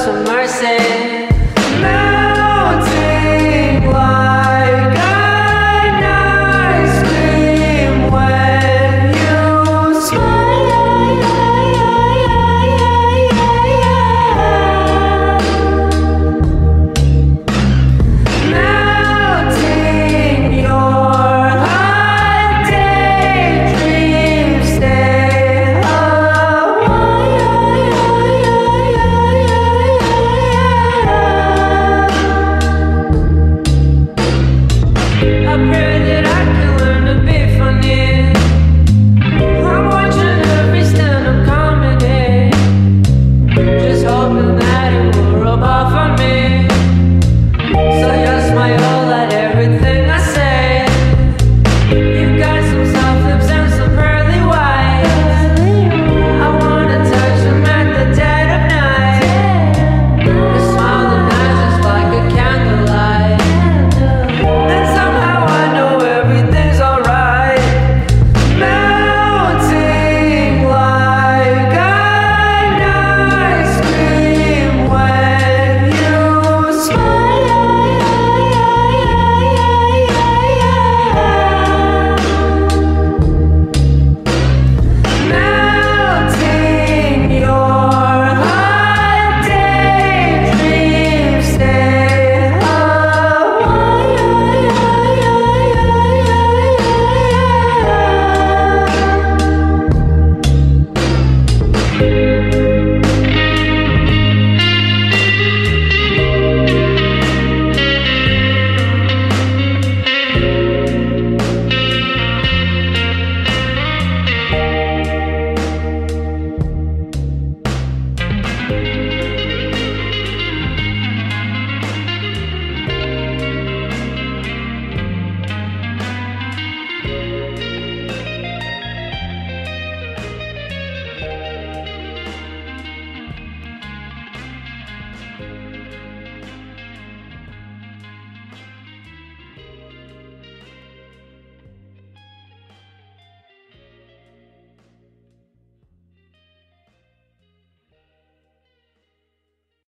some mercy.